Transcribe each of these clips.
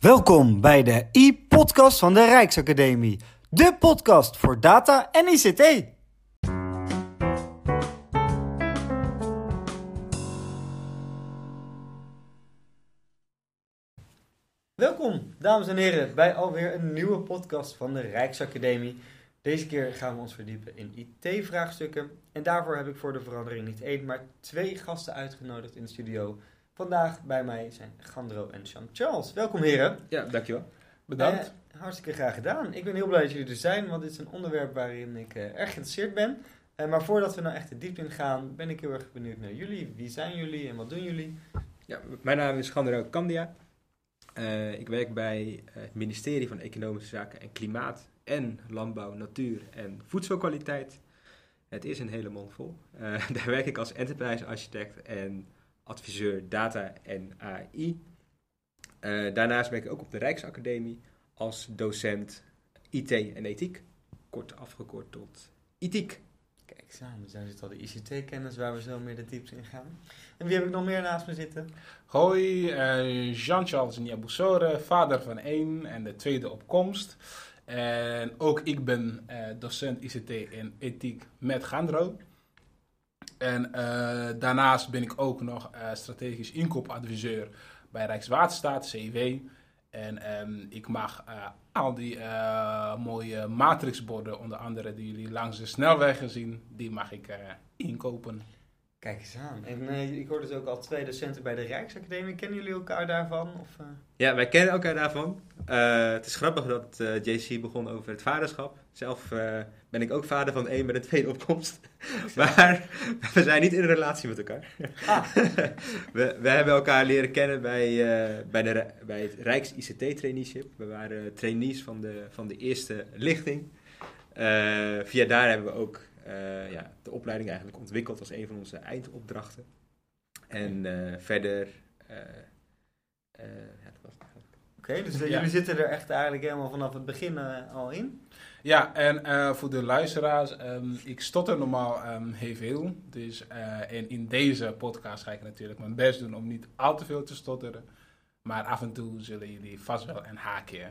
Welkom bij de e-podcast van de Rijksacademie. De podcast voor data en ICT. Welkom, dames en heren, bij alweer een nieuwe podcast van de Rijksacademie. Deze keer gaan we ons verdiepen in IT-vraagstukken. En daarvoor heb ik voor de verandering niet één, maar twee gasten uitgenodigd in de studio. Vandaag bij mij zijn Gandro en Jean-Charles. Welkom heren. Ja, dankjewel. Bedankt. Eh, hartstikke graag gedaan. Ik ben heel blij dat jullie er zijn, want dit is een onderwerp waarin ik eh, erg geïnteresseerd ben. Eh, maar voordat we nou echt de diepte in gaan, ben ik heel erg benieuwd naar jullie. Wie zijn jullie en wat doen jullie? Ja, mijn naam is Gandro Candia. Ik werk bij het ministerie van Economische Zaken en Klimaat en Landbouw, Natuur en Voedselkwaliteit. Het is een hele mond vol. Daar werk ik als enterprise architect en adviseur data en AI. Eh, daarnaast ben ik ook op de Rijksacademie als docent IT en ethiek. Kort afgekort tot ethiek. Kijk dus daar zit al de ICT-kennis waar we zo meer de diepte in gaan. En wie heb ik nog meer naast me zitten? Hoi, eh, Jean-Charles Niaboussore, vader van één en de tweede op komst. En ook ik ben eh, docent ICT en ethiek met Gandro. En eh, daarnaast ben ik ook nog eh, strategisch inkoopadviseur bij Rijkswaterstaat, CW. En ehm, ik mag eh, al die mooie matrixborden, onder andere die jullie langs de snelwegen zien, die mag ik inkopen. Kijk eens aan. En eh, ik hoor dus ook al twee docenten bij de Rijksacademie. Kennen jullie elkaar daarvan? Of, eh? Ja, wij kennen elkaar daarvan. Eh, het is grappig dat eh, JC begon over het vaderschap. Zelf eh, ben ik ook vader van één met een tweede opkomst. maar we zijn niet in een relatie met elkaar. Ah, We, we hebben elkaar leren kennen bij, eh, bij, de, bij het Rijks ICT traineeship. We waren trainees van de, van de eerste lichting. Eh, via daar hebben we ook eh, ja, de opleiding eigenlijk ontwikkeld als een van onze eindopdrachten. En eh, verder... eh, ja, dat was het eigenlijk. Oké, dus Ja. jullie zitten er echt eigenlijk helemaal vanaf het begin al in? Ja, en eh, voor de luisteraars, ehm, ik stotter normaal ehm, heel veel. Dus, eh, en in deze podcast ga ik natuurlijk mijn best doen om niet al te veel te stotteren. Maar af en toe zullen jullie vast wel een haakje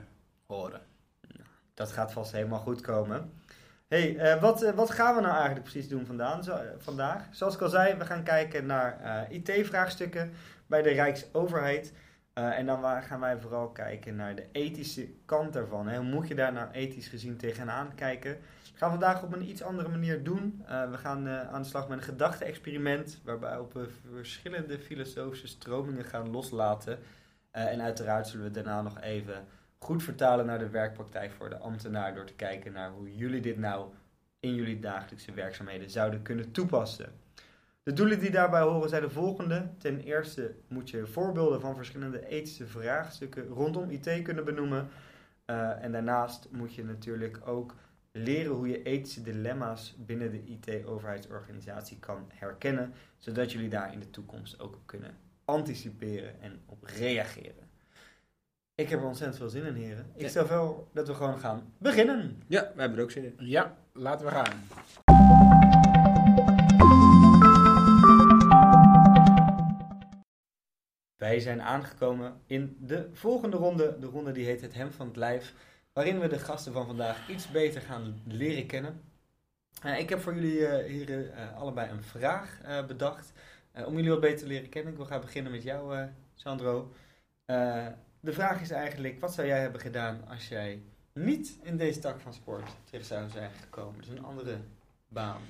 horen. Dat gaat vast helemaal goed komen. Hey, eh, wat, eh, wat gaan we nou eigenlijk precies doen vandaan, eh, vandaag? Zoals ik al zei, we gaan kijken naar IT-vraagstukken bij de Rijksoverheid. En dan gaan wij vooral kijken naar de ethische kant daarvan. Hè. Hoe moet je daar nou ethisch gezien tegenaan kijken? We gaan vandaag op een iets andere manier doen. We gaan aan de slag met een gedachte-experiment, waarbij we verschillende filosofische stromingen gaan loslaten. En uiteraard zullen we daarna nog even goed vertalen naar de werkpraktijk voor de ambtenaar door te kijken naar hoe jullie dit nou in jullie dagelijkse werkzaamheden zouden kunnen toepassen. De doelen die daarbij horen zijn de volgende. Ten eerste moet je voorbeelden van verschillende ethische vraagstukken rondom IT kunnen benoemen. Eh, en daarnaast moet je natuurlijk ook leren hoe je ethische dilemma's binnen de IT-overheidsorganisatie kan herkennen, zodat jullie daar in de toekomst ook op kunnen anticiperen en op reageren. Ik heb er ontzettend veel zin in, heren. Ik Ja. stel wel dat we gewoon gaan beginnen. Ja, we hebben er ook zin in. Ja, laten we gaan. Wij zijn aangekomen in de volgende ronde. De ronde die heet het hem van het lijf. Waarin we de gasten van vandaag iets beter gaan leren kennen. Eh, ik heb voor jullie eh, heren eh, allebei een vraag eh, bedacht. eh, om jullie wat beter te leren kennen. Ik wil gaan beginnen met jou, eh, Sandro. De vraag is eigenlijk, wat zou jij hebben gedaan als jij niet in deze tak van sport terecht zou zijn gekomen? Dus een andere baan.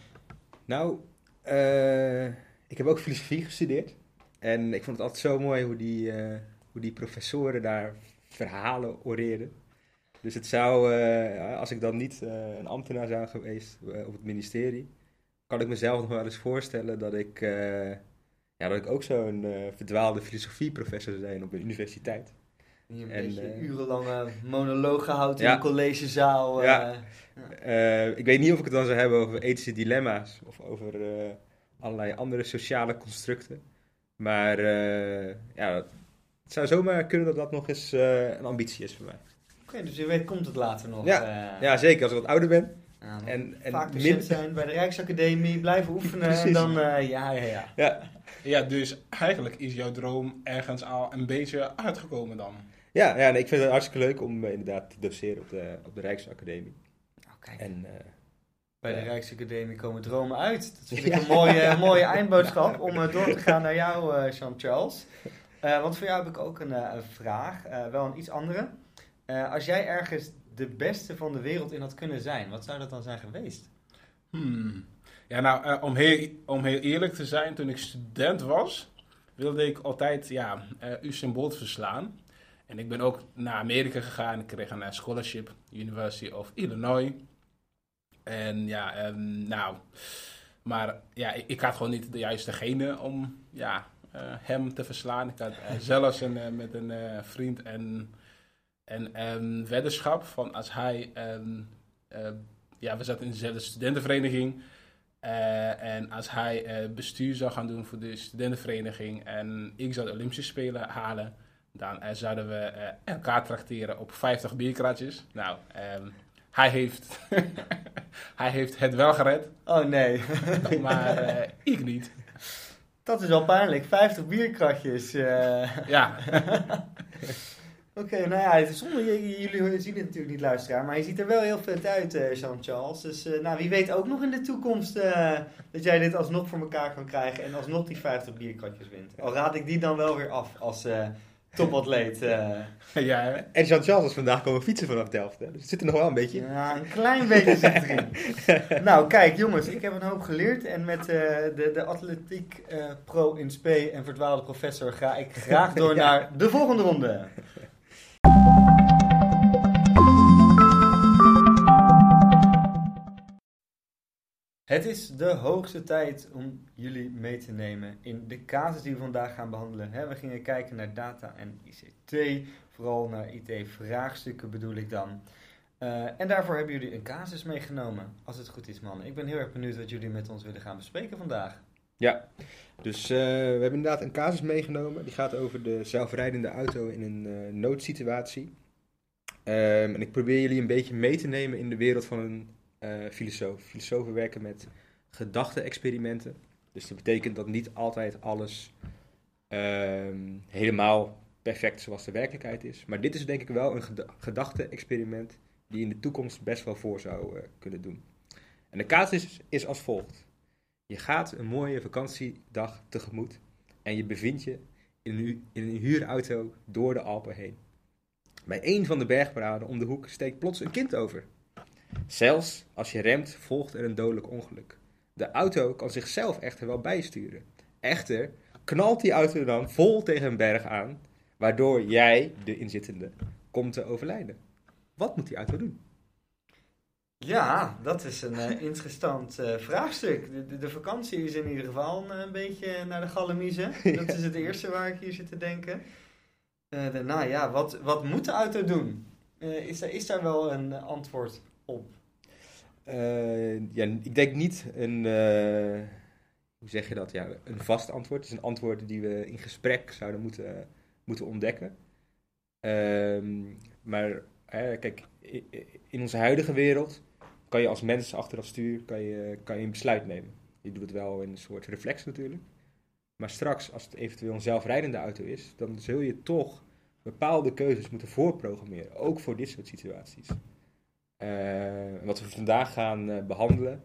Nou, eh, ik heb ook filosofie gestudeerd. En ik vond het altijd zo mooi hoe die, eh, hoe die professoren daar verhalen oreerden. Dus het zou, eh, als ik dan niet een ambtenaar zou geweest op het ministerie, kan ik mezelf nog wel eens voorstellen dat ik, ja, dat ik ook zo'n verdwaalde filosofieprofessor zou zijn op een universiteit. Die een En, beetje eh, urenlange monologen houdt in een collegezaal. eh. Ja. Eh, ik weet niet of ik het dan zou hebben over ethische dilemma's of over eh, allerlei andere sociale constructen. Maar eh, ja, het zou zomaar kunnen dat dat nog eens eh, een ambitie is voor mij. Oké, dus je weet komt het later nog. Ja. eh. Ja, zeker als ik wat ouder ben. Ja, En, en vaak min- docent zijn bij de Rijksacademie, blijven oefenen en dan, eh, ja, ja, ja. Ja, Ja, dus eigenlijk is jouw droom ergens al een beetje uitgekomen dan. Ja, ja nee, ik vind het hartstikke leuk om eh, inderdaad te doseren op de, op de Rijksacademie. Oké. En eh, Bij de Ja. Rijksacademie komen dromen uit. Dat vind ik een mooie, mooie eindboodschap om eh, door te gaan naar jou, eh Jean-Charles. Eh, want voor jou heb ik ook een, eh, vraag, eh, wel een iets andere. Eh, als jij ergens de beste van de wereld in had kunnen zijn, wat zou dat dan zijn geweest? Hmm. Ja, nou, eh, om, heel, om heel eerlijk te zijn, toen ik student was, wilde ik altijd ja, eh Usain Bolt verslaan. En ik ben ook naar Amerika gegaan. Ik kreeg een eh, scholarship, University of Illinois. En ja, ehm, nou, maar ja, ik, ik had gewoon niet de juiste genen om ja, eh, hem te verslaan. Ik had eh, zelfs een, met een vriend en een een weddenschap van als hij, ehm, eh, ja, we zaten in dezelfde studentenvereniging. En als hij bestuur zou gaan doen voor de studentenvereniging en ik zou de Olympische Spelen halen, dan eh, zouden we eh, elkaar trakteren op 50 bierkratjes. Nou, ehm, hij, heeft hij heeft het wel gered, Oh nee, maar eh, ik niet. dat is wel pijnlijk. 50 bierkratjes. eh. Ja, Oké, nou ja, zonder, jullie zien het natuurlijk niet luisteraar, maar je ziet er wel heel vet uit, eh, Jean-Charles. Dus eh, nou, wie weet ook nog in de toekomst eh, dat jij dit alsnog voor elkaar kan krijgen en alsnog die 50 bierkratjes wint. Al raad ik die dan wel weer af als eh, topatleet. eh. ja, hè? en Jean-Charles is vandaag komen fietsen vanaf Delft. Hè? Dus het zit er nog wel een beetje in. Ja, een klein beetje zit erin. nou, kijk jongens, ik heb een hoop geleerd en met eh, de, de atletiek eh, pro in spe en verdwaalde professor ga ik graag door Ja. naar de volgende ronde. Het is de hoogste tijd om jullie mee te nemen in de casus die we vandaag gaan behandelen. We gingen kijken naar data en ICT, vooral naar IT-vraagstukken bedoel ik dan. Eh, en daarvoor hebben jullie een casus meegenomen, als het goed is mannen. Ik ben heel erg benieuwd wat jullie met ons willen gaan bespreken vandaag. Ja, dus eh, we hebben inderdaad een casus meegenomen. Die gaat over de zelfrijdende auto in een eh, noodsituatie. Ehm, en ik probeer jullie een beetje mee te nemen in de wereld van een eh, filosoof. Filosofen werken met gedachte-experimenten. Dus dat betekent dat niet altijd alles ehm, helemaal perfect zoals de werkelijkheid is. Maar dit is denk ik wel een geda- gedachte-experiment die in de toekomst best wel voor zou eh, kunnen doen. En de casus is, is als volgt. Je gaat een mooie vakantiedag tegemoet en je bevindt je in een, in een huurauto door de Alpen heen. Bij een van de bergparaden om de hoek steekt plots een kind over. Zelfs als je remt, volgt er een dodelijk ongeluk. De auto kan zichzelf echter wel bijsturen. Echter knalt die auto dan vol tegen een berg aan, waardoor jij, de inzittende, komt te overlijden. Wat moet die auto doen? Ja, dat is een eh, interessant eh, vraagstuk. De, de, de vakantie is in ieder geval een, een beetje naar de galamiezen. Dat is het eerste waar ik hier zit te denken. Eh, daarna, ja, wat, wat moet de auto doen? Eh, is, daar, is daar wel een eh, antwoord op? Eh, ja, ik denk niet een, eh, hoe zeg je dat? Ja, een vast antwoord. Het is een antwoord die we in gesprek zouden moeten, moeten ontdekken. Ehm, maar kijk, in onze huidige wereld kan je als mens achter dat stuur kan je, kan je een besluit nemen. Je doet het wel in een soort reflex natuurlijk. Maar straks, als het eventueel een zelfrijdende auto is, dan zul je toch bepaalde keuzes moeten voorprogrammeren. Ook voor dit soort situaties. Eh, wat we vandaag gaan eh, behandelen,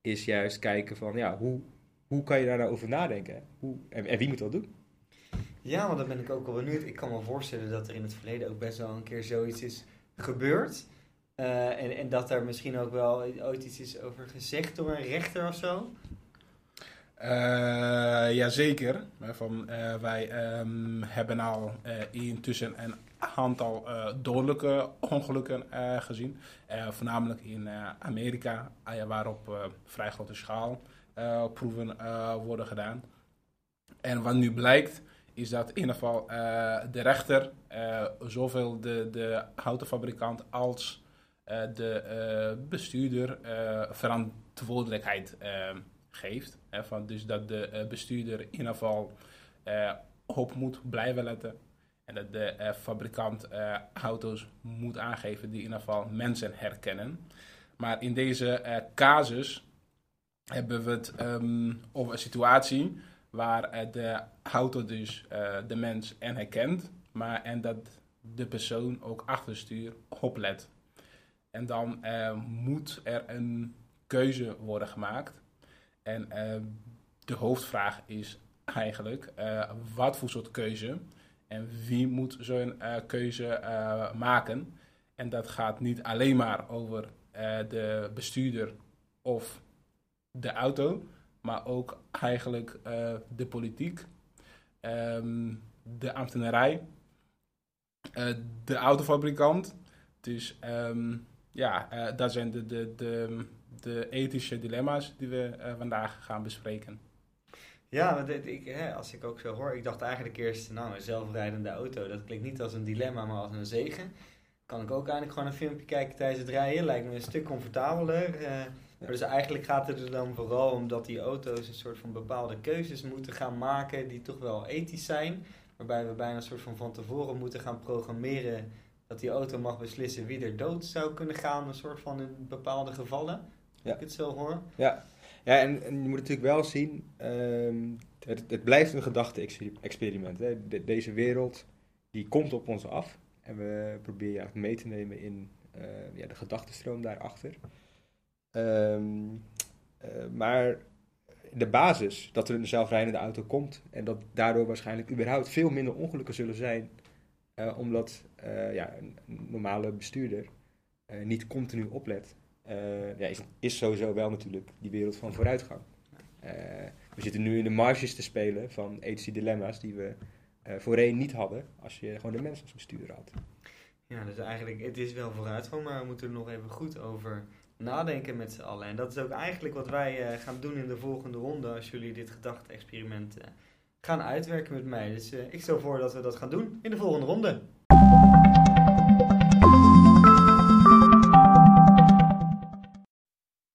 is juist kijken van ja, hoe, hoe kan je daar nou over nadenken? Hoe, en, en wie moet dat doen? Ja, want dan ben ik ook wel benieuwd. Ik kan me voorstellen dat er in het verleden ook best wel een keer zoiets is gebeurd. Eh, en, en dat daar misschien ook wel ooit iets is over gezegd door een rechter of zo. Eh, jazeker. Van, eh, wij ehm, hebben al eh, intussen een aantal eh, dodelijke ongelukken eh, gezien. Eh, voornamelijk in Amerika, ja, waarop eh, vrij grote schaal proeven worden gedaan. En wat nu blijkt, is dat in ieder geval de rechter zowel de, de autofabrikant als de bestuurder verantwoordelijkheid geeft. Van dus dat de bestuurder in ieder geval op moet blijven letten. En dat de eh, fabrikant eh, auto's moet aangeven die in ieder geval mensen herkennen. Maar in deze eh, casus hebben we het ehm, over een situatie waar de auto dus de mens en herkent, maar en dat de persoon ook achter het stuur oplet. En dan moet er een keuze worden gemaakt. En de hoofdvraag is eigenlijk, wat voor soort keuze en wie moet zo'n eh, keuze eh, maken. En dat gaat niet alleen maar over eh, de bestuurder of de auto, maar ook eigenlijk de politiek, ehm, de ambtenarij, de autofabrikant. Dus ehm, ja, dat zijn de, de, de, de ethische dilemma's die we vandaag gaan bespreken. Ja, want ik, hè, als ik ook zo hoor, ik dacht eigenlijk eerst, nou, een zelfrijdende auto, dat klinkt niet als een dilemma, maar als een zegen. Kan ik ook eigenlijk gewoon een filmpje kijken tijdens het rijden, lijkt me een stuk comfortabeler. eh, maar dus eigenlijk gaat het er dan vooral om dat die auto's een soort van bepaalde keuzes moeten gaan maken die toch wel ethisch zijn. Waarbij we bijna een soort van van tevoren moeten gaan programmeren dat die auto mag beslissen wie er dood zou kunnen gaan, een soort van in bepaalde gevallen. Ja. Als ik het zo hoor. Ja, ja en, je moet natuurlijk wel zien, ehm, het, het blijft een gedachte-experiment. Deze wereld, die komt op ons af. En we proberen je mee te nemen in eh, ja, de gedachtenstroom daarachter. Eh, maar de basis, dat er een zelfrijdende auto komt en dat daardoor waarschijnlijk überhaupt veel minder ongelukken zullen zijn, eh, omdat ja, een normale bestuurder niet continu oplet ja, is, is sowieso wel natuurlijk die wereld van vooruitgang. Eh, we zitten nu in de marges te spelen van ethische dilemma's die we eh, voorheen niet hadden als je gewoon de mens als bestuurder had. Ja, dus eigenlijk, het is wel vooruitgang, maar we moeten er nog even goed over nadenken met z'n allen. En dat is ook eigenlijk wat wij eh, gaan doen in de volgende ronde als jullie dit gedachte-experiment eh, gaan uitwerken met mij. Dus eh, ik stel voor dat we dat gaan doen in de volgende ronde.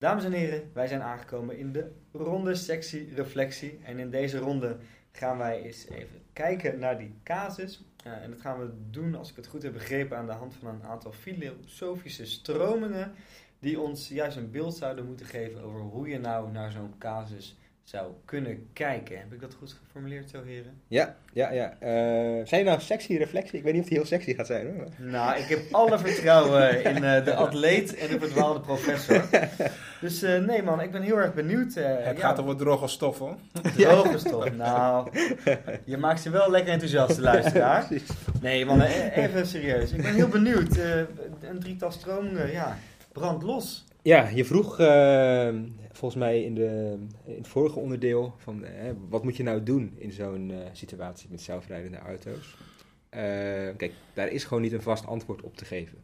Dames en heren, wij zijn aangekomen in de ronde sectie reflectie. En in deze ronde gaan wij eens even kijken naar die casus. Eh, en dat gaan we doen, als ik het goed heb begrepen, aan de hand van een aantal filosofische stromingen. Die ons juist een beeld zouden moeten geven over hoe je nou naar zo'n casus zou kunnen kijken. Heb ik dat goed geformuleerd zo, heren? Ja, ja, ja. Eh, zijn nou sexy reflectie? Ik weet niet of die heel sexy gaat zijn hoor. Nou, ik heb alle vertrouwen in eh, de atleet en de verdwaalde professor. Dus eh, nee man, ik ben heel erg benieuwd. eh, Het ja, gaat over droge stoffen. droge stof. Nou, je maakt ze wel lekker enthousiast, luisteraar. Nee man, e- even serieus. Ik ben heel benieuwd. eh, een drietal stromingen, ja, brand los. Ja, je vroeg volgens mij in, de, in het vorige onderdeel van wat moet je nou doen in zo'n situatie met zelfrijdende auto's. Kijk, daar is gewoon niet een vast antwoord op te geven.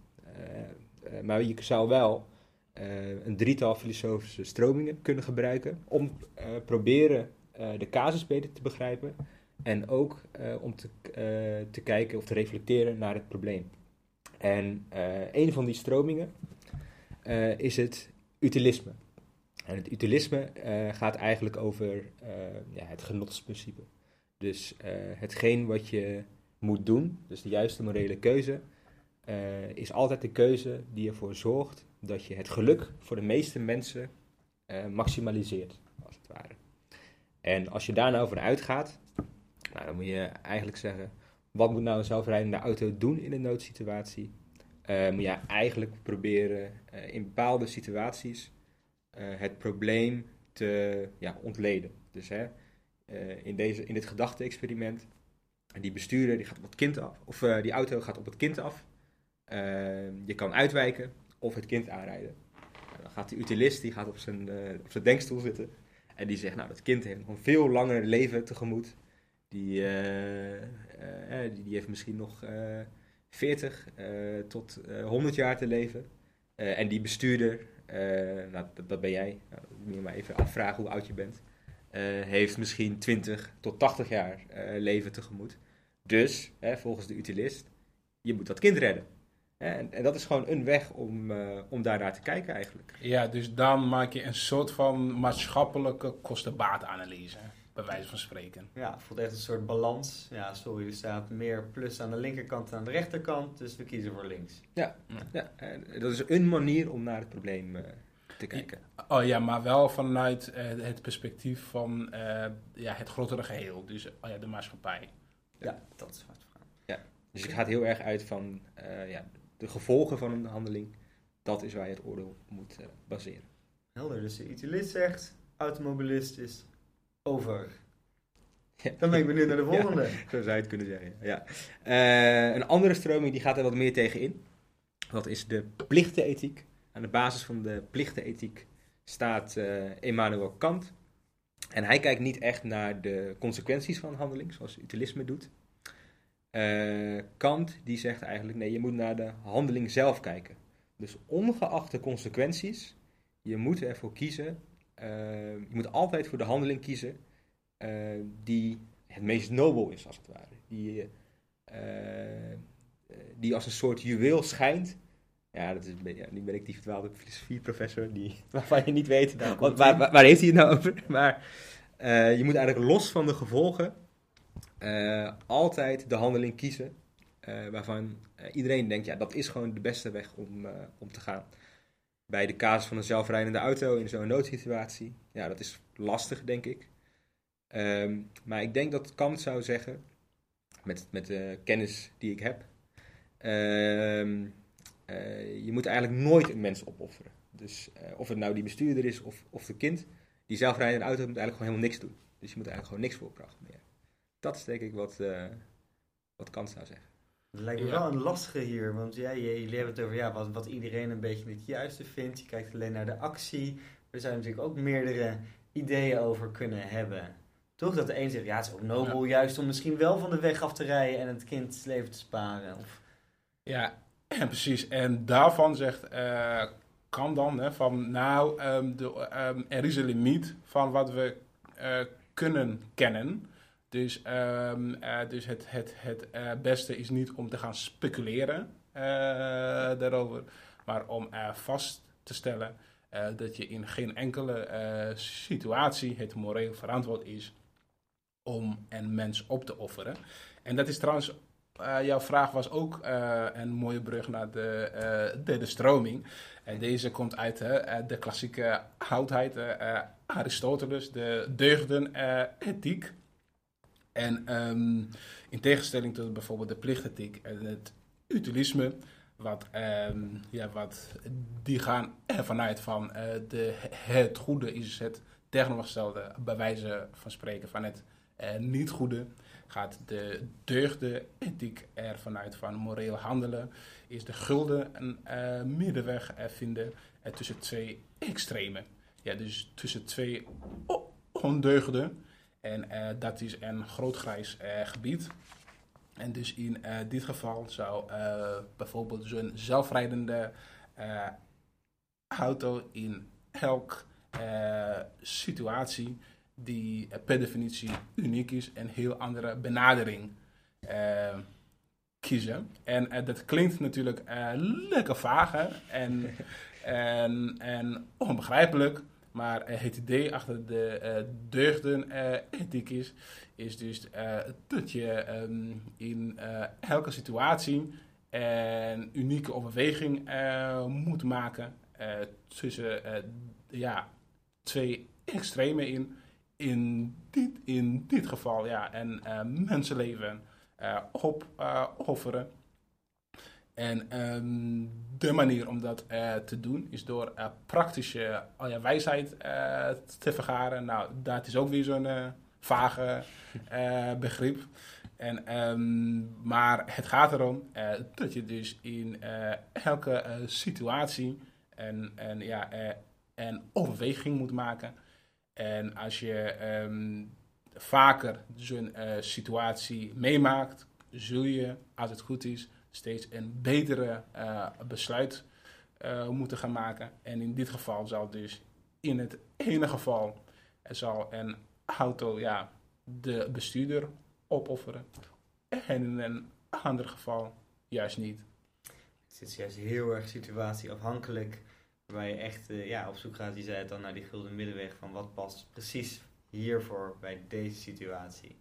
Maar je zou wel eh, een drietal filosofische stromingen kunnen gebruiken om eh, proberen eh, de casus beter te begrijpen en ook om te, te kijken of te reflecteren naar het probleem. En een van die stromingen is het utilisme. En het utilisme gaat eigenlijk over ja, het genotsprincipe. Dus hetgeen wat je moet doen, dus de juiste morele keuze, is altijd de keuze die ervoor zorgt dat je het geluk voor de meeste mensen eh, maximaliseert, als het ware. En als je daar nou van uitgaat, nou, dan moet je eigenlijk zeggen, wat moet nou een zelfrijdende auto doen in een noodsituatie? Eh, moet je eigenlijk proberen eh, in bepaalde situaties het probleem te ja, ontleden. Dus hè, in, deze, in dit gedachte-experiment, die bestuurder die gaat op het kind af, of die auto gaat op het kind af. Je kan uitwijken of het kind aanrijden. Nou, dan gaat de utilist die gaat op zijn, eh, op zijn denkstoel zitten en die zegt, nou dat kind heeft nog een veel langer leven tegemoet. Die, eh, eh, die, die heeft misschien nog eh 40 eh, tot eh 100 jaar te leven. En die bestuurder, nou, dat, ben jij, nou, moet je maar even afvragen hoe oud je bent, heeft misschien 20 tot 80 jaar eh, leven tegemoet. Dus, volgens de utilist, je moet dat kind redden. En, en dat is gewoon een weg om, eh, om daarnaar te kijken eigenlijk. Ja, dus dan maak je een soort van maatschappelijke kostenbaatanalyse. bij wijze van spreken. Ja, het voelt echt een soort balans. Ja, sorry, er staat meer plus aan de linkerkant dan aan de rechterkant, dus we kiezen voor links. Ja, eh, dat is een manier om naar het probleem eh, te kijken. Oh ja, maar wel vanuit eh, het perspectief van eh, ja, het grotere geheel. Dus oh ja, de maatschappij. Ja, dat is wat vraag. Dus het gaat heel erg uit van eh, ja, de gevolgen van een handeling. Dat is waar je het oordeel op moet eh, baseren. Helder, dus de utilist zegt, automobilist is over. Ja. Dan ben ik benieuwd naar de Ja. volgende. Zo zou je het kunnen zeggen. Ja. Eh, een andere stroming die gaat er wat meer tegen in. Dat is de plichtenethiek. Aan de basis van de plichtenethiek staat eh Immanuel Kant. En hij kijkt niet echt naar de consequenties van een handeling, zoals utilisme doet. Eh, Kant die zegt eigenlijk, nee, je moet naar de handeling zelf kijken. Dus ongeacht de consequenties, je moet ervoor kiezen, eh, je moet altijd voor de handeling kiezen eh, die het meest nobel is, als het ware. Die, die als een soort juweel schijnt. Ja, dat is, ja, nu ben ik die verdwaalde filosofieprofessor, die, waarvan je niet weet, waar, waar, waar heeft hij het nou over? Maar je moet eigenlijk los van de gevolgen eh, altijd de handeling kiezen eh, waarvan eh, iedereen denkt, ja, dat is gewoon de beste weg om, om te gaan. Bij de casus van een zelfrijdende auto in zo'n noodsituatie, ja, dat is lastig, denk ik. Ehm, maar ik denk dat Kant zou zeggen, met, met de kennis die ik heb, ehm, eh, je moet eigenlijk nooit een mens opofferen. Dus of het nou die bestuurder is of, of de kind, die zelfrijdende auto moet eigenlijk gewoon helemaal niks doen. Dus je moet eigenlijk gewoon niks voor opdrachten meer. Dat is denk ik wat, eh wat Kant zou zeggen. Het lijkt me Ja. wel een lastige hier, want ja, jullie hebben het over ja, wat, wat iedereen een beetje het juiste vindt. Je kijkt alleen naar de actie. Er zijn natuurlijk ook meerdere ideeën over kunnen hebben. Toch dat de een zegt, ja, het is ook nobel juist om misschien wel van de weg af te rijden en het kind het leven te sparen. Of, Ja, en precies. En daarvan zegt eh kan dan hè, van nou, ehm, de, ehm, er is een limiet van wat we eh, kunnen kennen. Dus, ehm, eh, dus het, het, het eh, beste is niet om te gaan speculeren eh, daarover, maar om vast te stellen dat je in geen enkele situatie het moreel verantwoord is om een mens op te offeren. En dat is trouwens jouw vraag was ook een mooie brug naar de derde stroming. En deze komt uit de klassieke oudheid, Aristoteles, de deugden ethiek. En ehm, in tegenstelling tot bijvoorbeeld de plichtethiek en het utilisme, wat, ehm, ja, wat die gaan ervan uit van eh, de, het goede is het tegenovergestelde, bij wijze van spreken van het eh, niet goede gaat de deugde ethiek ervan uit van moreel handelen, is de gulden een eh, middenweg vinden tussen twee extremen. Ja, dus tussen twee ondeugden. En eh, dat is een groot grijs eh, gebied. En dus in eh, dit geval zou bijvoorbeeld zo'n zelfrijdende auto in elk situatie die per definitie uniek is, een heel andere benadering kiezen. En dat klinkt natuurlijk lekker vaag hè? En, en, en onbegrijpelijk. Maar eh, het idee achter de eh, deugden eh, is, is dus dat je ehm, in elke situatie een unieke overweging moet maken tussen ja, twee extremen in. In dit, in dit geval ja, eh, mensenleven opofferen. En ehm, de manier om dat eh, te doen is door eh, praktische ja, wijsheid eh, te vergaren. Nou, dat is ook weer zo'n vage begrip. En, ehm, maar het gaat erom dat je dus in elke situatie een, een, ja, een overweging moet maken. En als je ehm, vaker zo'n situatie meemaakt, zul je, als het goed is, steeds een betere eh, besluit eh, moeten gaan maken. En in dit geval zal dus in het ene geval er zal een auto ja, de bestuurder opofferen. En in een ander geval juist niet. Het is juist heel erg situatieafhankelijk. Waar je echt eh, ja, op zoek gaat, je zei het dan, naar die gulden middenweg. Van wat past precies hiervoor bij deze situatie.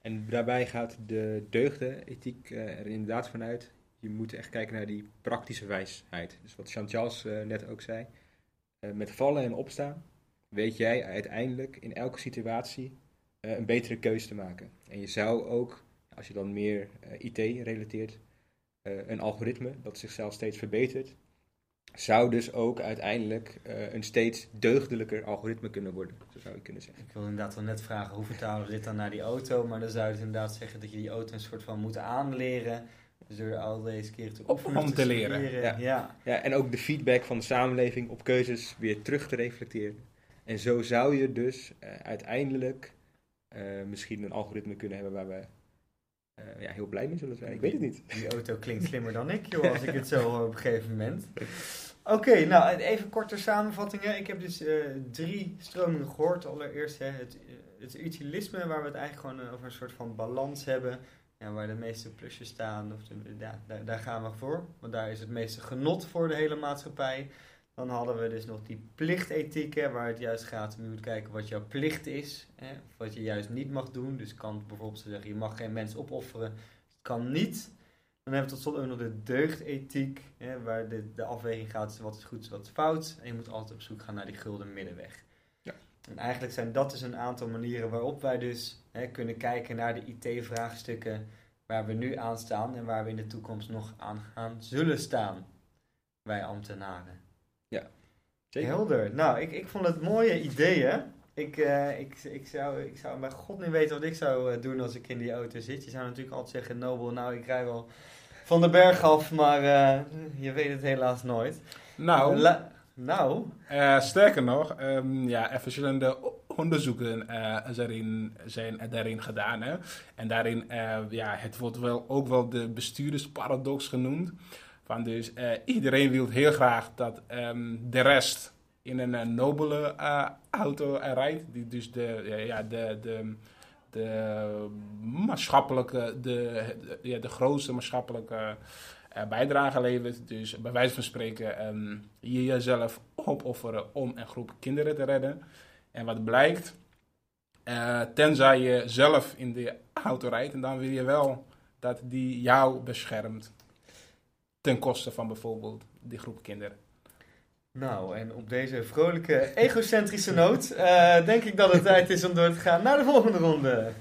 En daarbij gaat de deugdenethiek eh, er inderdaad vanuit. Je moet echt kijken naar die praktische wijsheid. Dus wat Jean-Charles eh, net ook zei. eh, met vallen en opstaan weet jij uiteindelijk in elke situatie een betere keuze te maken. En je zou ook, als je dan meer IT relateert, een algoritme dat zichzelf steeds verbetert, zou dus ook uiteindelijk eh, een steeds deugdelijker algoritme kunnen worden. Zo zou je kunnen zeggen. Ik wilde inderdaad wel net vragen hoe vertalen we dit dan naar die auto, maar dan zou je dus inderdaad zeggen dat je die auto een soort van moet aanleren. Dus door al deze keren te oefenen, Om te leren, ja. ja. Ja, en ook de feedback van de samenleving op keuzes weer terug te reflecteren. En zo zou je dus eh, uiteindelijk eh, misschien een algoritme kunnen hebben waar eh, ja, heel blij mee zullen zijn. Ik weet het niet. Die auto klinkt slimmer dan ik, joh, als ik het zo hoor op een gegeven moment. Oké, nou even korte samenvattingen. Ik heb dus eh, drie stromingen gehoord. Allereerst hè, het, eh, het utilisme, waar we het eigenlijk gewoon eh, over een soort van balans hebben. Ja, waar de meeste plusjes staan, of de- ja, daar, daar gaan we voor. Want daar is het meeste genot voor de hele maatschappij. Dan hadden we dus nog die plichtethiek, hè, waar het juist gaat om je moet kijken wat jouw plicht is. Hè, of wat je juist niet mag doen. Dus kan bijvoorbeeld zeggen, je mag geen mens opofferen. Het kan niet. Dan hebben we tot slot ook nog de deugdethiek, hè, waar de, de afweging gaat wat is goed en wat is fout. En je moet altijd op zoek gaan naar die gulden middenweg. Ja. En eigenlijk zijn dat dus een aantal manieren waarop wij dus hè, kunnen kijken naar de IT-vraagstukken waar we nu aan staan en waar we in de toekomst nog aan gaan zullen staan. Wij ambtenaren. Zeker. Helder. Nou, ik, ik vond het mooie ideeën. Ik, eh, ik, ik, zou, ik zou bij god niet weten wat ik zou eh, doen als ik in die auto zit. Je zou natuurlijk altijd zeggen, Nobel, nou ik rij wel van de berg af, maar eh, je weet het helaas nooit. Nou, La- nou, eh, sterker nog, ehm, ja, er verschillende onderzoeken eh, zijn, zijn daarin gedaan. Hè? En daarin, eh, ja, het wordt wel, ook wel de bestuurdersparadox genoemd. Dus eh, iedereen wil heel graag dat ehm, de rest in een eh, nobele eh, auto rijdt. Die dus de, ja, de, de, de maatschappelijke, de, ja, de grootste maatschappelijke bijdrage levert. Dus bij wijze van spreken ehm, je jezelf opofferen om een groep kinderen te redden. En wat blijkt, tenzij je zelf in de auto rijdt, en dan wil je wel dat die jou beschermt. Ten koste van bijvoorbeeld die groep kinderen. nou, en op deze vrolijke, egocentrische noot eh, denk ik dat het tijd is om door te gaan naar de volgende ronde.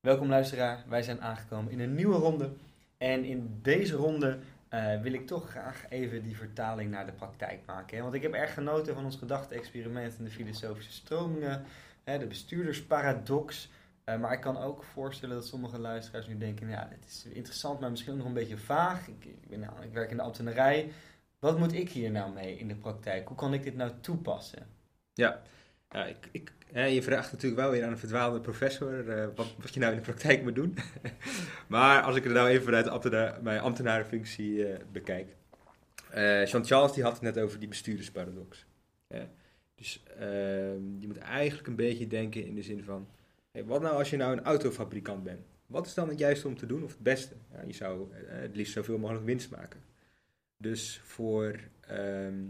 Welkom luisteraar, wij zijn aangekomen in een nieuwe ronde. En in deze ronde eh, wil ik toch graag even die vertaling naar de praktijk maken. Hè? Want ik heb erg genoten van ons gedachte-experiment in de filosofische stromingen, hè, de bestuurdersparadox. Eh, maar ik kan ook voorstellen dat sommige luisteraars nu denken, ja, dit is interessant, maar misschien nog een beetje vaag. Ik, ik, ben, nou- werk in de ambtenarij. Wat moet ik hier nou mee in de praktijk? Hoe kan ik dit nou toepassen? Ja, ik, ik, hè, je vraagt natuurlijk wel weer aan een verdwaalde professor eh, wat, wat je nou in de praktijk moet doen. maar als ik er nou even vanuit mijn ambtenarenfunctie eh, bekijk. Jean-Charles die had het net over die bestuurdersparadox. Dus ehm, je moet eigenlijk een beetje denken in de zin van... wat nou als je nou een autofabrikant bent? Wat is dan het juiste om te doen of het beste? Ja, je zou eh, het liefst zoveel mogelijk winst maken. Dus voor... ehm,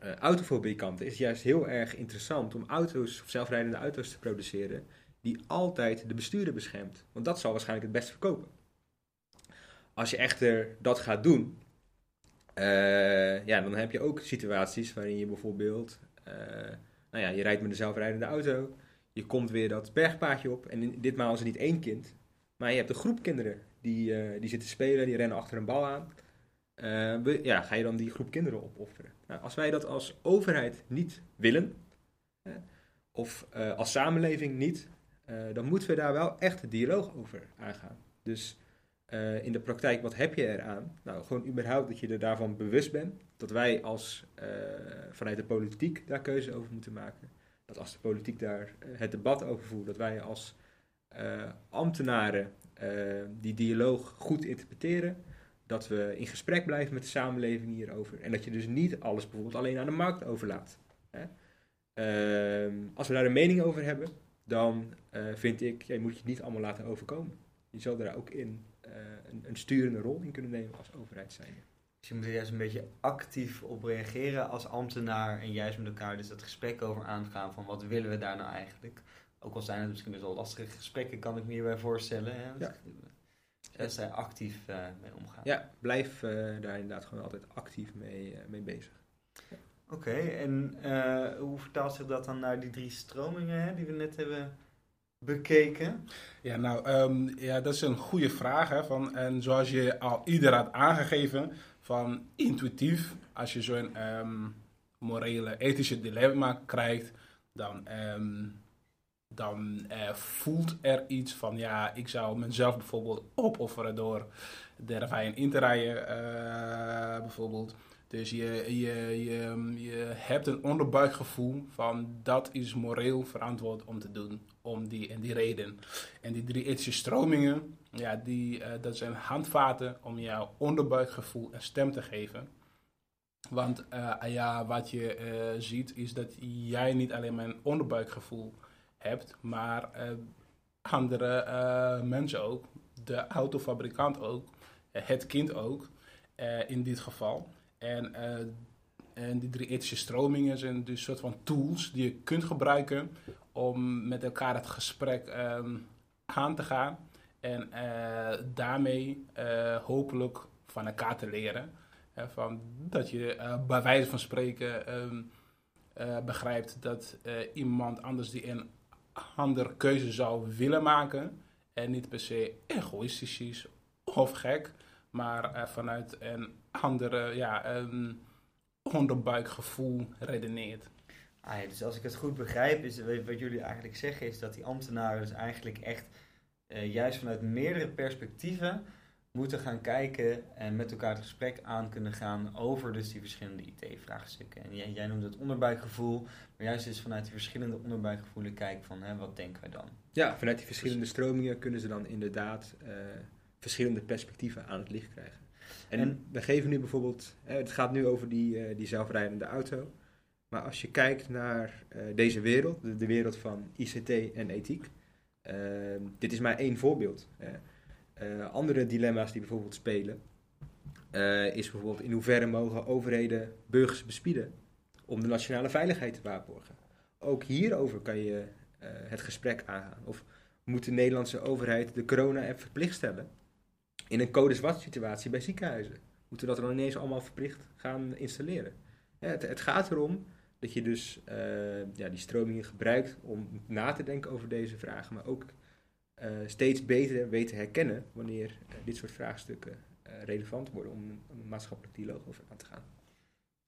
eh, autofabrikanten is het juist heel erg interessant om auto's of zelfrijdende auto's te produceren die altijd de bestuurder beschermt. Want dat zal waarschijnlijk het best verkopen. Als je echter dat gaat doen, eh, ja, dan heb je ook situaties waarin je bijvoorbeeld, nou ja, je rijdt met een zelfrijdende auto, je komt weer dat bergpaadje op en ditmaal is het niet één kind, maar je hebt een groep kinderen die, eh, die zitten spelen, die rennen achter een bal aan. Eh, we- ja, ga je dan die groep kinderen opofferen? Nou, als wij dat als overheid niet willen, of eh, als samenleving niet, dan moeten we daar wel echt een dialoog over aangaan. Dus in de praktijk, wat heb je eraan? Nou, gewoon überhaupt dat je er daarvan bewust bent. Dat wij als, vanuit de politiek daar keuze over moeten maken. Dat als de politiek daar eh, het debat over voert, dat wij als eh, ambtenaren eh, die dialoog goed interpreteren dat we in gesprek blijven met de samenleving hierover. En dat je dus niet alles bijvoorbeeld alleen aan de markt overlaat. Hè? Ehm, als we daar een mening over hebben, dan vind ik, ja, je moet je niet allemaal laten overkomen. Je zal daar ook in een, een sturende rol in kunnen nemen als overheid zijn. Dus je moet er juist een beetje actief op reageren als ambtenaar en juist met elkaar dus dat gesprek over aangaan van wat willen we daar nou eigenlijk. Ook al zijn het misschien best wel lastige gesprekken, kan ik me hierbij voorstellen. Hè? Ja. Dat zij actief eh, mee omgaan. Ja, blijf eh, daar inderdaad gewoon altijd actief mee, eh, mee bezig. Oké, en eh, hoe vertaalt zich dat dan naar die drie stromingen hè, die we net hebben bekeken? Ja, nou, ehm, ja, dat is een goede vraag. Hè, van, en zoals je al ieder had aangegeven, van intuïtief, als je zo'n ehm, morele, ethische dilemma krijgt, dan, ehm, dan eh, voelt er iets van, ja, ik zou mezelf bijvoorbeeld opofferen door de ravijn in te rijden, eh, bijvoorbeeld. Dus je, je, je, je hebt een onderbuikgevoel van dat is moreel verantwoord om te doen, om die en die reden. En die drie ethische stromingen, ja, die, eh, dat zijn handvaten om jouw onderbuikgevoel een stem te geven. Want eh, ja, wat je eh, ziet is dat jij niet alleen een onderbuikgevoel hebt, maar andere mensen ook, de autofabrikant ook, het kind ook, in dit geval. En, eh, en die drie ethische stromingen zijn dus soort van tools die je kunt gebruiken om met elkaar het gesprek ehm, aan te gaan. En eh, daarmee eh, hopelijk van elkaar te leren. Van dat je bij wijze van spreken ehm, eh, begrijpt dat iemand anders die een andere keuze zou willen maken. En niet per se egoïstisch is of gek. Maar vanuit een andere ja, een onderbuikgevoel redeneert. Ah ja, dus als ik het goed begrijp, is wat jullie eigenlijk zeggen, is dat die ambtenaren dus eigenlijk echt eh, juist vanuit meerdere perspectieven moeten gaan kijken en met elkaar het gesprek aan kunnen gaan over dus die verschillende IT-vraagstukken. En jij, jij noemt het onderbuikgevoel, maar juist dus vanuit die verschillende onderbuikgevoelen kijken van hè, wat denken we dan? Ja, vanuit die verschillende stromingen kunnen ze dan inderdaad eh, verschillende perspectieven aan het licht krijgen. En, we geven nu bijvoorbeeld, hè, het gaat nu over die, eh, die zelfrijdende auto. Maar als je kijkt naar eh, deze wereld, de, wereld van ICT en ethiek, eh, dit is maar één voorbeeld. Eh, andere dilemma's die bijvoorbeeld spelen, eh, is bijvoorbeeld in hoeverre mogen overheden burgers bespieden om de nationale veiligheid te waarborgen. Ook hierover kan je eh, het gesprek aangaan. Of moet de Nederlandse overheid de corona-app verplicht stellen in een code zwart situatie bij ziekenhuizen? Moeten we dat dan ineens allemaal verplicht gaan installeren? Het, het gaat erom dat je dus eh, ja, die stromingen gebruikt om na te denken over deze vragen, maar ook eh, steeds beter weet te herkennen wanneer eh, dit soort vraagstukken relevant worden om een, een maatschappelijk dialoog over aan te gaan.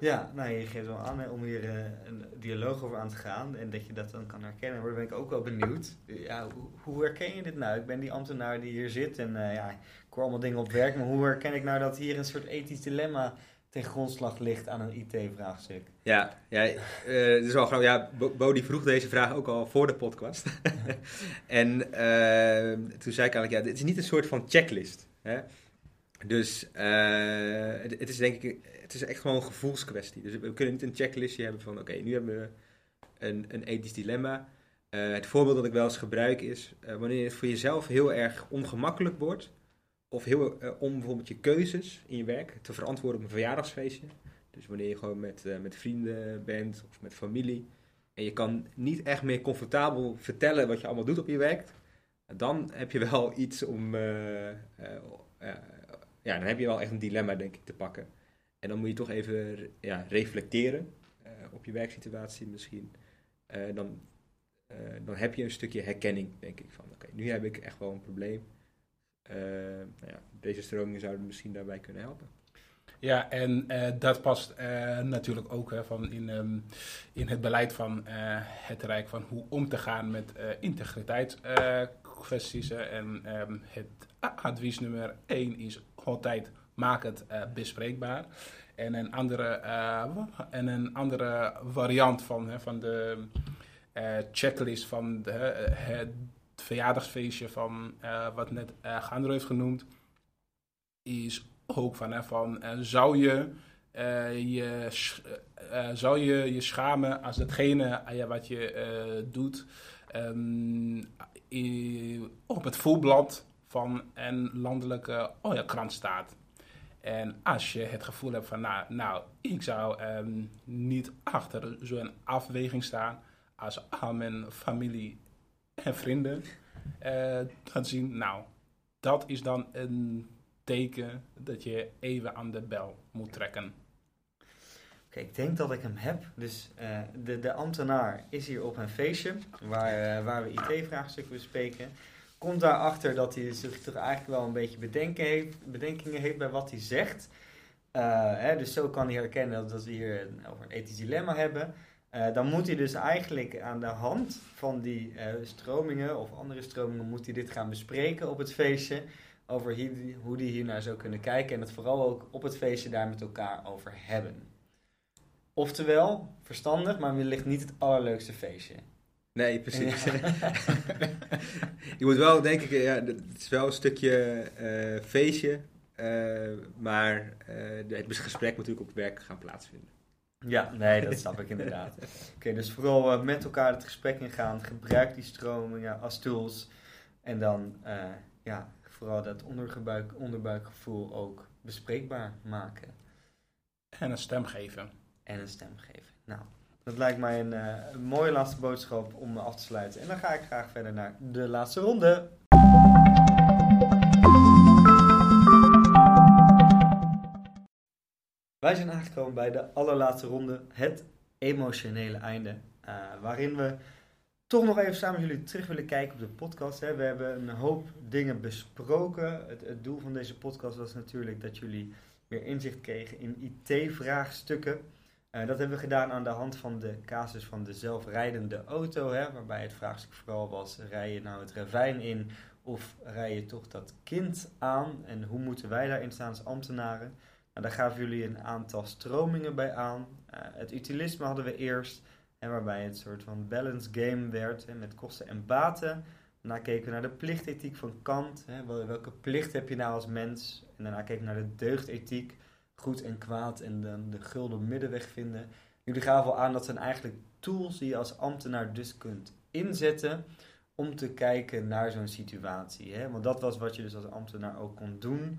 Ja, nou je geeft wel aan om hier eh, een dialoog over aan te gaan en dat je dat dan kan herkennen. Maar ben ik ook wel benieuwd. Ja, hoe, hoe herken je dit nou? Ik ben die ambtenaar die hier zit en eh, ja, ik hoor allemaal dingen op werk, maar hoe herken ik nou dat hier een soort ethisch dilemma ten grondslag ligt aan een IT-vraagstuk? Ja, ja eh, het is wel grappig. Ja, Bo, Bo die vroeg deze vraag ook al voor de podcast. en toen zei ik eigenlijk, ja, dit is niet een soort van checklist. Hè? Dus het is denk ik, het is echt gewoon een gevoelskwestie. Dus we kunnen niet een checklistje hebben van, oké, nu hebben we een, een ethisch dilemma. Eh, het voorbeeld dat ik wel eens gebruik is, eh, wanneer het voor jezelf heel erg ongemakkelijk wordt, of heel, eh, om bijvoorbeeld je keuzes in je werk te verantwoorden op een verjaardagsfeestje. Dus wanneer je gewoon met, met vrienden bent of met familie. En je kan niet echt meer comfortabel vertellen wat je allemaal doet op je werk. Dan heb je wel iets om. ja, dan heb je wel echt een dilemma, denk ik, te pakken. En dan moet je toch even ja, reflecteren eh, op je werksituatie misschien. Eh, dan, eh, dan heb je een stukje herkenning, denk ik. Van oké, nu heb ik echt wel een probleem. Nou ja, deze stromingen zouden misschien daarbij kunnen helpen. Ja, en dat past natuurlijk ook hè, van in, ehm, in het beleid van het Rijk van hoe om te gaan met integriteitskwesties. en ehm, het advies nummer 1 is altijd maak het eh, bespreekbaar. En een andere, eh, en een andere variant van, hè, van de eh, checklist van de, het verjaardagsfeestje van wat net Gandro heeft genoemd, is ook van, hè, van zou je je, zou je je schamen als datgene wat je doet ehm, i- op het voorblad van een landelijke oh ja, krant staat. En als je het gevoel hebt van, nou, nou ik zou ehm, niet achter zo'n afweging staan als al mijn familie en vrienden gaan zien, nou, dat is dan een teken dat je even aan de bel moet trekken. Oké, ik denk dat ik hem heb. Dus eh, de, de ambtenaar is hier op een feestje waar, eh, waar we IT-vraagstukken bespreken. Komt daarachter dat hij zich toch eigenlijk wel een beetje bedenken heeft, bedenkingen heeft bij wat hij zegt. Eh, hè, dus zo kan hij herkennen dat, we hier een- over een ethisch dilemma hebben. Eh, dan moet hij dus eigenlijk aan de hand van die eh, stromingen of andere stromingen moet hij dit gaan bespreken op het feestje. Over hoe die hier naar zou kunnen kijken en het vooral ook op het feestje daar met elkaar over hebben. Oftewel, verstandig, maar wellicht niet het allerleukste feestje. Nee, precies. je moet wel, denk ik, ja, het is wel een stukje eh, feestje, eh, maar eh, het gesprek moet natuurlijk op het werk gaan plaatsvinden. Ja, nee, dat snap ik inderdaad. Oké, dus vooral met elkaar het gesprek ingaan. Gebruik die stromingen als tools. En dan eh, ja, vooral dat onderbuik, onderbuikgevoel ook bespreekbaar maken. En een stem geven. En een stem geven. Nou, dat lijkt mij een, eh, een mooie laatste boodschap om af te sluiten. En dan ga ik graag verder naar de laatste ronde. Wij zijn aangekomen bij de allerlaatste ronde, het emotionele einde. eh, waarin we toch nog even samen met jullie terug willen kijken op de podcast. Hè. We hebben een hoop dingen besproken. Het, het doel van deze podcast was natuurlijk dat jullie meer inzicht kregen in IT-vraagstukken. Eh, dat hebben we gedaan aan de hand van de casus van de zelfrijdende auto, hè, waarbij het vraagstuk vooral was: rij je nou het ravijn in of rij je toch dat kind aan? En hoe moeten wij daarin staan als ambtenaren? Nou, daar gaven jullie een aantal stromingen bij aan. Eh, het utilisme hadden we eerst, hè, waarbij het een soort van balance game werd hè, met kosten en baten. Daarna keken we naar de plichtethiek van Kant. Hè, wel- welke plicht heb je nou als mens? En daarna keken we naar de deugdethiek goed en kwaad en dan de gulden middenweg vinden. Jullie gaven al aan dat zijn eigenlijk tools die je als ambtenaar dus kunt inzetten om te kijken naar zo'n situatie. Hè? Want dat was wat je dus als ambtenaar ook kon doen.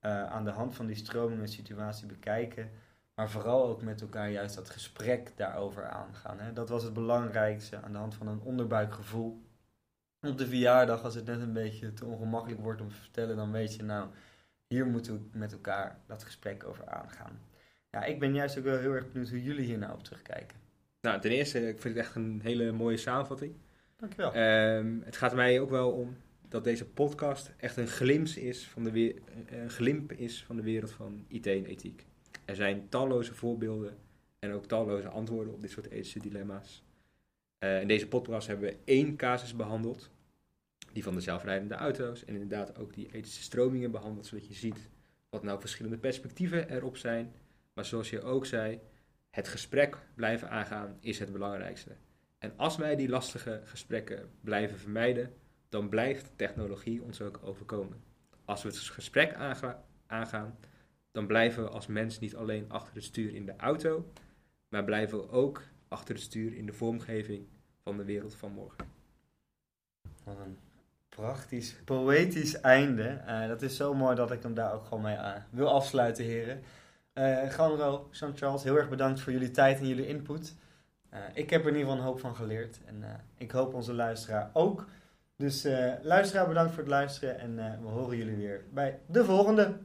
eh, aan de hand van die stroming een situatie bekijken. Maar vooral ook met elkaar juist dat gesprek daarover aangaan. Hè? Dat was het belangrijkste aan de hand van een onderbuikgevoel. Op de verjaardag, als het net een beetje te ongemakkelijk wordt om te vertellen, dan weet je nou, hier moeten we met elkaar dat gesprek over aangaan. Ja, ik ben juist ook wel heel erg benieuwd hoe jullie hier nou op terugkijken. Nou, ten eerste, ik vind het echt een hele mooie samenvatting. Dankjewel. Ehm, het gaat mij ook wel om dat deze podcast echt een glimp is van de, een glimp is van de wereld van IT en ethiek. Er zijn talloze voorbeelden en ook talloze antwoorden op dit soort ethische dilemma's. Eh, in deze podcast hebben we één casus behandeld, die van de zelfrijdende auto's, en inderdaad ook die ethische stromingen behandeld, zodat je ziet wat nou verschillende perspectieven erop zijn. Maar zoals je ook zei, het gesprek blijven aangaan is het belangrijkste. En als wij die lastige gesprekken blijven vermijden, dan blijft technologie ons ook overkomen. Als we het gesprek aanga- aangaan, dan blijven we als mens niet alleen achter het stuur in de auto, maar blijven we ook achter het stuur in de vormgeving van de wereld van morgen. Wat een prachtig, poëtisch einde. Eh, dat is zo mooi dat ik hem daar ook gewoon mee aan wil afsluiten, heren. Eh Ganro, Jean-Charles, heel erg bedankt voor jullie tijd en jullie input. Eh, ik heb er in ieder geval een hoop van geleerd. En eh, ik hoop onze luisteraar ook. Dus eh, luisteraar, bedankt voor het luisteren. En eh, we horen jullie weer bij de volgende.